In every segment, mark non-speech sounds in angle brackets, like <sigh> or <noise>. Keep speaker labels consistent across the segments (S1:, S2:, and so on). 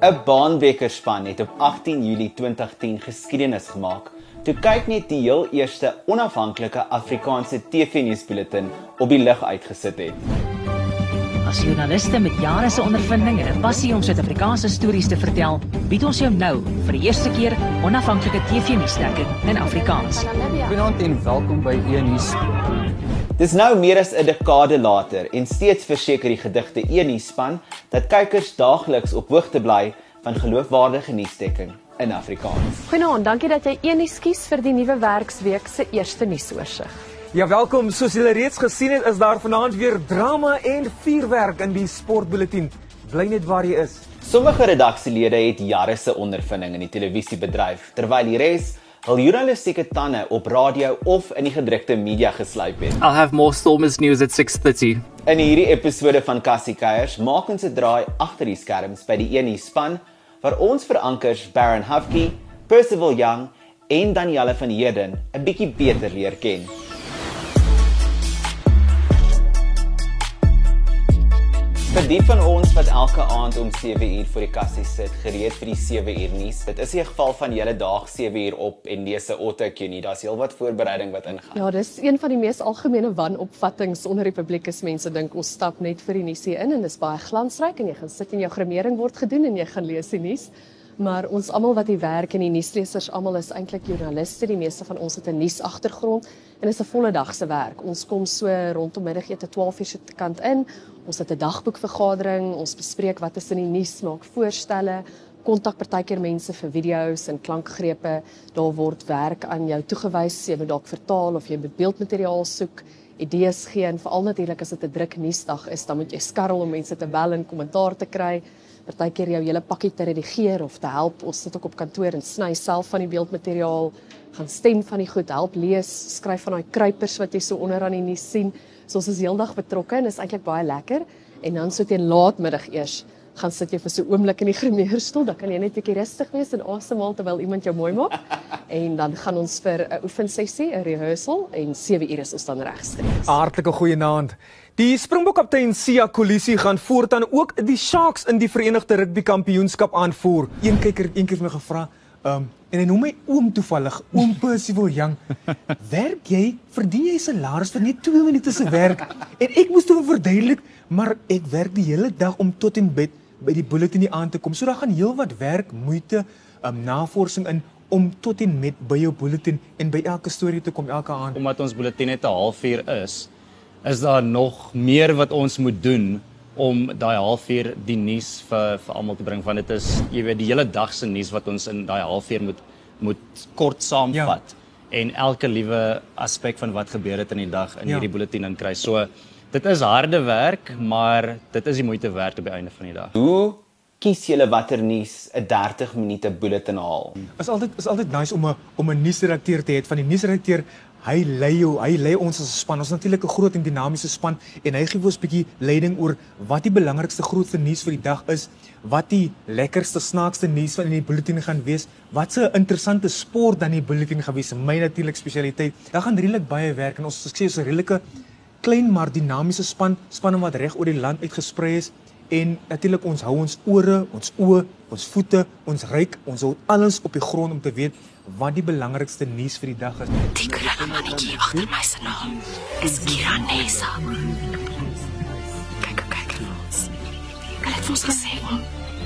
S1: 'n Baanbekerspan het op 18 Julie 2010 geskiedenis gemaak toe kyk net die heel eerste onafhanklike Afrikaanse TV-nuusbulletin op die lug uitgesit het.
S2: As joernaliste met jare se ondervinding en 'n passie om Suid-Afrikaanse stories te vertel, bied ons jou nou vir die eerste keer onafhanklike TV-nuusdekking in Afrikaans.
S3: Goeienaand en welkom by Enuus.
S1: Dis nou meer as 'n dekade later en steeds verseker die gedigte Enuusspan dat kykers daagliks op hoogte bly van geloofwaardige nuusdekking in Afrikaans.
S4: Goeienaand, dankie dat jy Enuus kies vir die nuwe werksweek se eerste nuusoorseig.
S5: Ja, welkom. Soos julle reeds gesien het, is daar vanaand weer drama en vuurwerk in die sportbulletin. Bly net waar jy is.
S1: Sommige redaksielede het jare se ondervinding in die televisiebedryf, terwyl die res hul journalistieke tande op radio of in die gedrukte media geslyp het.
S3: I'll have more Stormers news at 6:30.
S1: In hierdie episode van Cassie Keiers maak ons 'n draai agter die skerms by die Eni span waar ons verankers Baron Hufke, Percival Young en Danielle van Heerden 'n bietjie beter leer ken. Vir die van ons wat elke aand om 7uur voor die kassie sit, gereed vir die 7uur nuus. Dit is 'n geval van julle daag 7uur op en lees 'n autocue nie. Daar's heelwat voorbereiding wat ingaan.
S4: Ja, dis een van die mees algemene wanopvattinge onder die publiek is mense dink ons stap net vir die nuusie in en dis baie glansryk en jy gaan sit en jou grimering word gedoen en jy gaan lees die nuus. Maar ons almal wat hier werk en die nuuslesers almal is eintlik joernaliste. Die meeste van ons het 'n nuus agtergrond en dit is 'n volle dag se werk. Ons kom so rondom middagete 12 uur se kant in. Ons het 'n dagboekvergadering, ons bespreek wat is in die nuus, maak voorstelle, kontak partykeer mense vir video's en klankgrepe. Daar word werk aan jou toegewys, jy moet dalk vertaal of jy beeldmateriaal soek, idees gee en veral natuurlik as dit 'n druk nuusdag is, dan moet jy skarrel om mense te bel en kommentaar te kry partykeer jou hele pakkie te redigeer of te help. Ons sit ook op kantoor en sny self van die beeldmateriaal, gaan stem van die goed, help lees, skryf van daai kruipers wat jy so onderaan die nuus sien. So ons is heeldag betrokke en is eintlik baie lekker. En dan so teen laatmiddag eers gaan sit jy vir so 'n oomblik in die <laughs> grimeerstoel, dan kan jy net 'n bietjie rustig wees en asemhaal terwyl iemand jou mooi maak. <laughs> En dan gaan ons vir 'n oefensessie, 'n rehearsal en 7 ure is ons dan regstreeks.
S5: Hartlike goeienaand. Die Springbokkaptein Sia Kolisi gaan voortaan ook die Sharks in die Verenigde Rugby Kampioenskap aanvoer. Een kyker het eendag my gevra, ehm um, en hy noem my oom toevallig, oom <laughs> Percival Young. Werk jy verdien jy salaris vir net 2 minute se werk? En ek moes toe verduidelik, maar ek werk die hele dag om tot en met by die bulletin die aan te kom. So daar gaan heelwat werk, moeite, um, navorsing in om tot en met by jou bulletin en by elke storie te kom elke aand.
S6: Omdat ons bulletin net 'n halfuur is, is daar nog meer wat ons moet doen om daai halfuur die nuus vir vir almal te bring want dit is jy weet die hele dag se nuus wat ons in daai halfuur moet moet kort saamvat ja. en elke liewe aspek van wat gebeur het in die dag in ja. hierdie bulletin inkry. So dit is harde werk, maar dit is die moeite werd op die einde van die dag.
S1: Hoe kies julle watter nuus 'n 30 minute bulletin haal?
S5: Is altyd is altyd nice om 'n om 'n nuusredakteur te hê van die nuusredakteur hy lei jou, hy lei ons as 'n span. Ons is natuurlik 'n groot en dinamiese span en hy gee vir ons 'n bietjie leiding oor wat die belangrikste grootste nuus vir die dag is, wat die lekkerste snaakste nuus van in die bulletin gaan wees, wat se interessante sport dan in die bulletin gaan wees. My natuurlik spesialiteit. Daar gaan redelik baie werk en ons sê ons 'n redelike klein maar dinamiese span, spanne wat reg oor die land uitgesprei is en natuurlik ons hou ons ore, ons oë, ons voete, ons ryk, ons hou alles op die grond om te weet wat die belangrikste nuus vir die dag is.
S2: Die klein mannetjie agter my se naam is Kiranesa. Kyk, kyk ons. Hulle het ons gesê om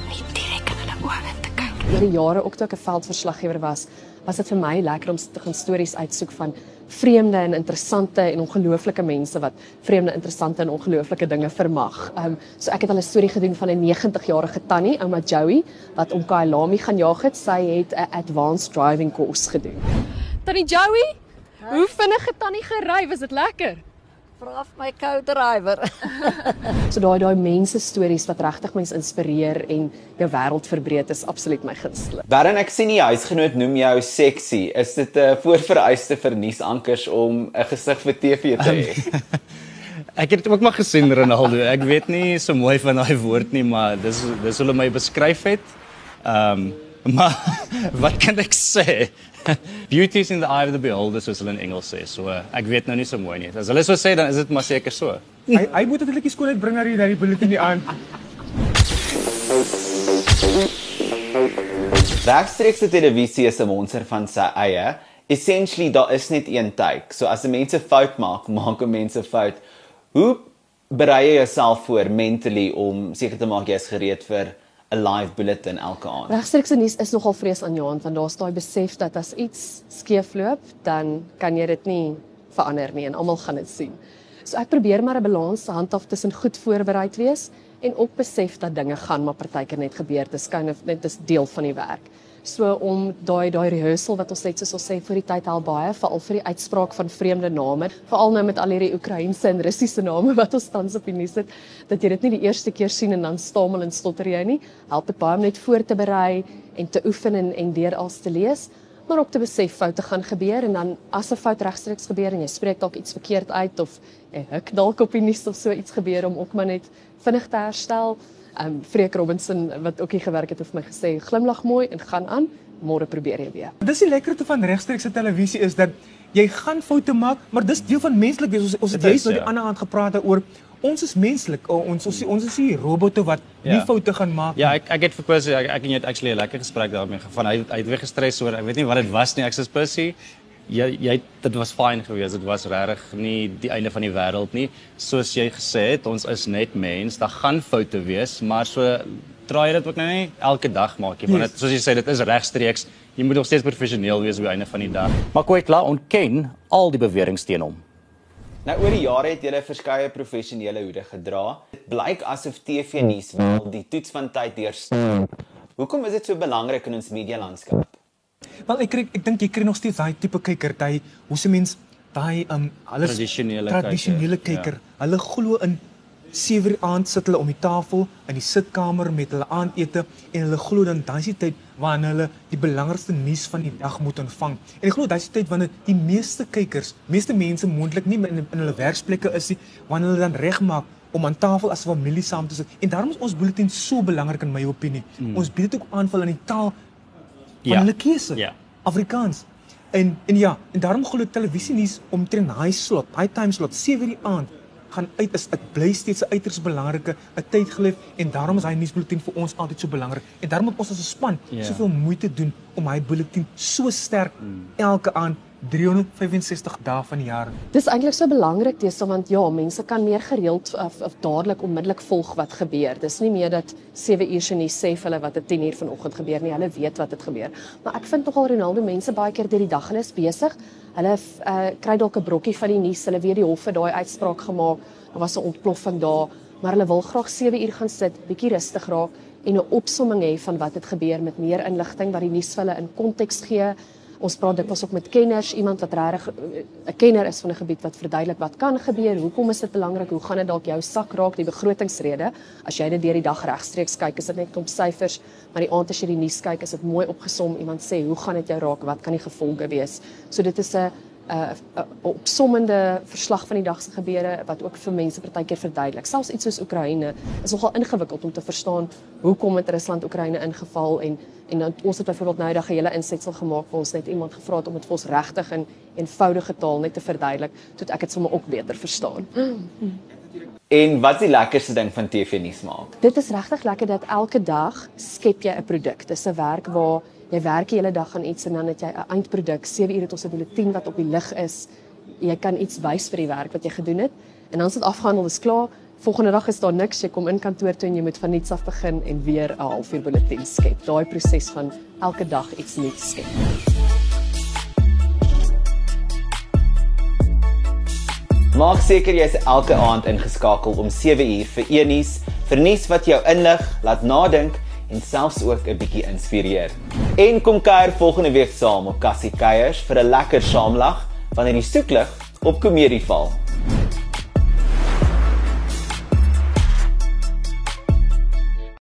S2: nie direk in hulle oë te kyk.
S4: Die jare ook toe ek 'n veldverslaggewer was, was dit vir my lekker om te gaan stories uitsoek van vreemde en interessante en ongelooflike mense wat vreemde, interessante en ongelooflike dinge vermag. Ehm um, so ek het al 'n storie gedoen van 'n 90-jarige tannie, ouma Joey, wat om Kailami gaan jag het. Sy het 'n advanced driving course gedoen.
S7: Tannie Joey, hoe vinnig het tannie gery? Was dit lekker?
S8: Vra vir my co-driver. <laughs>
S4: So daai daai mense stories wat regtig mense inspireer en jou wêreld verbreek is absoluut my gunsteling.
S1: Darren, ek sien die huisgenoot noem jou sexy. Is dit 'n voorvereiste vir nuusankers om 'n gesig vir TV te hê? <laughs>
S6: Ek het ook maar gesien Ronaldo. Ek weet nie so mooi van daai woord nie, maar dis dis hoe hulle my beskryf het. Ehm um, <laughs> maar wat kan ek sê? <laughs> Beauty is in the eye of the beholder soos hulle in Engels sê. So uh, ek weet nou nie so mooi nie. As hulle so sê dan is dit maar seker so.
S5: Hy hy moet natuurlik die skoonheid bring na die na die bulletin die aan.
S1: Regstreekse televisie is 'n monster van sy eie. Essentially daar is net een take. So as 'n mens 'n fout maak, <laughs> maak 'n mens 'n fout. Hoe berei jy jouself voor mentally om seker te maak jy is gereed vir 'n live bulletin elke aand?
S4: Regstreekse nuus is nogal vreesaanjaend want daar's daai besef dat as iets skeefloop, dan kan jy dit nie verander nie en almal gaan dit sien. So ek probeer maar 'n balans handhaaf tussen goed voorbereid wees en ook besef dat dinge gaan maar partykeer net gebeur. Dis kind of net 'n deel van die werk. So om daai daai rehearsal wat ons net soos ons sê vir die tyd al baie veral vir die uitspraak van vreemde name, veral nou met al hierdie Oekraïense en Russiese name wat ons tans op die nuus het, dat jy dit nie die eerste keer sien en dan stamel en stotter jy nie. Help dit baie om net voor te berei en te oefen en en deur als te lees maar ook te besef foute gaan gebeur en dan as 'n fout regstreeks gebeur en jy spreek dalk iets verkeerd uit of 'n huk dalk op die nuus of so iets gebeur om ook maar net vinnig te herstel. Um Freek Robinson wat ook hier gewerk het het vir my gesê glimlag mooi en gaan aan, môre probeer jy weer.
S5: Dis die lekkerte van regstreekse televisie is dat jy gaan foute maak, maar dis deel van menslik wees. Ons ons het juist nou die ja. ander aand gepraat oor ons is menslik. Ons ons ons is nie robotte wat nie ja. foute gaan maak
S6: ja, nie. Ja, ek ek het vir Pussy ek, ek en jy het actually 'n lekker gesprek daarmee van hy hy het weer gestres oor ek weet nie wat dit was nie. Ek sê Pussy jy jy dit was fyn geweest. Dit was regtig nie die einde van die wêreld nie. Soos jy gesê het, ons is net mens. Daar gaan foute wees, maar so draai dit ook nou nie elke dag maak jy. Want dit soos jy sê, dit is regstreeks. Jy moet nog steeds professioneel wees die einde van die dag.
S9: Maar Kwetla ontken al die beweringe teen hom.
S1: Nou oor die jare het jy verskeie professionele hoede gedra. Dit blyk asof TV nuus wel die toets van tyd deurstaan. Hoekom is dit so belangrik in ons media landskap?
S5: Wel ek kry ek dink jy kry nog steeds daai tipe kyker, daai hoe se mens daai um alles
S6: tradisionele
S5: tradisionele kyker. Ja. Hulle glo in 7 uur aand sit hulle om die tafel in die sitkamer met hulle aandete en hulle glo dan daai is die tyd wanneer hulle die belangrikste nuus van die dag moet ontvang. En ek glo daai is die tyd wanneer die meeste kykers, meeste mense moontlik nie in, in hulle werksplekke is nie, wanneer hulle dan regmaak om aan tafel as familie saam te sit. En daarom is ons bulletin so belangrik in my opinie. Hmm. Ons bied dit ook aan die taal van ja. hulle keuse. Ja. Afrikaans. En en ja, en daarom glo ek televisie nuus omtrent high slot, high time slot 7:00 die aand gaan uit is dit bly steeds 'n uiters belangrike 'n tydgeleef en daarom is hy nuusbulletin vir ons altyd so belangrik. En daarom moet ons as 'n span yeah. soveel moeite doen om hy bulletin so sterk mm. elke aand 365 dae van die jaar.
S4: Dis eintlik so belangrik dis want ja, mense kan meer gereeld of, of dadelik onmiddellik volg wat gebeur. Dis nie meer dat 7 uur se nuus sê vir hulle wat 'n 10 uur vanoggend gebeur nie. Hulle weet wat het gebeur. Maar ek vind nogal Ronaldo mense baie keer deur die dag hulle is besig. Hulle uh, kry dalk 'n brokkie van die nuus. Hulle weet die hof het daai uitspraak gemaak. Daar was 'n ontploffing daar, maar hulle wil graag 7 uur gaan sit, bietjie rustig raak en 'n opsomming hê van wat het gebeur met meer inligting wat die nuus vir hulle in konteks gee. Ons praat dikwels ook met kenners, iemand wat regtig eh, 'n kenner is van 'n gebied wat verduidelik wat kan gebeur, hoekom is dit belangrik, hoe gaan dit dalk jou sak raak, die begrotingsrede. As jy dit deur die dag regstreeks kyk, is dit net klomp syfers, maar die aand as jy die nuus kyk, is dit mooi opgesom. Iemand sê, "Hoe gaan dit jou raak? Wat kan die gevolge wees?" So dit is 'n 'n uh, opsommende verslag van die dag se gebeure wat ook vir mense partykeer verduidelik. Selfs iets soos Oekraïne is nogal ingewikkeld om te verstaan hoekom het Rusland Oekraïne ingeval en en dan ons het byvoorbeeld nou daag 'n hele insetsel gemaak waar ons net iemand gevra het om dit vir ons regtig in eenvoudige taal net te verduidelik sodat ek dit sommer ook beter verstaan.
S1: En wat is die lekkerste ding van TV nuus maak?
S4: Dit is regtig lekker dat elke dag skep jy 'n produk. Dis 'n werk waar jy werk die hele dag aan iets en dan het jy 'n eindproduk. 7 ure het ons 'n bulletin wat op die lig is. Jy kan iets wys vir die werk wat jy gedoen het en dan is dit afgehandel, dis klaar. Volgende dag is daar niks. Jy kom in kantoor toe en jy moet van nuuts af begin en weer 'n halfuur bulletin skep. Daai proses van elke dag iets nuuts skep.
S1: Maak seker jy is elke aand ingeskakel om 7 uur vir Enies, vir nuus wat jou inlig, laat nadink en selfs ook 'n bietjie inspireer. En kom kuier volgende week saam op Cassie Kuiers vir 'n lekker saamlag wanneer die soeklig op komedie val.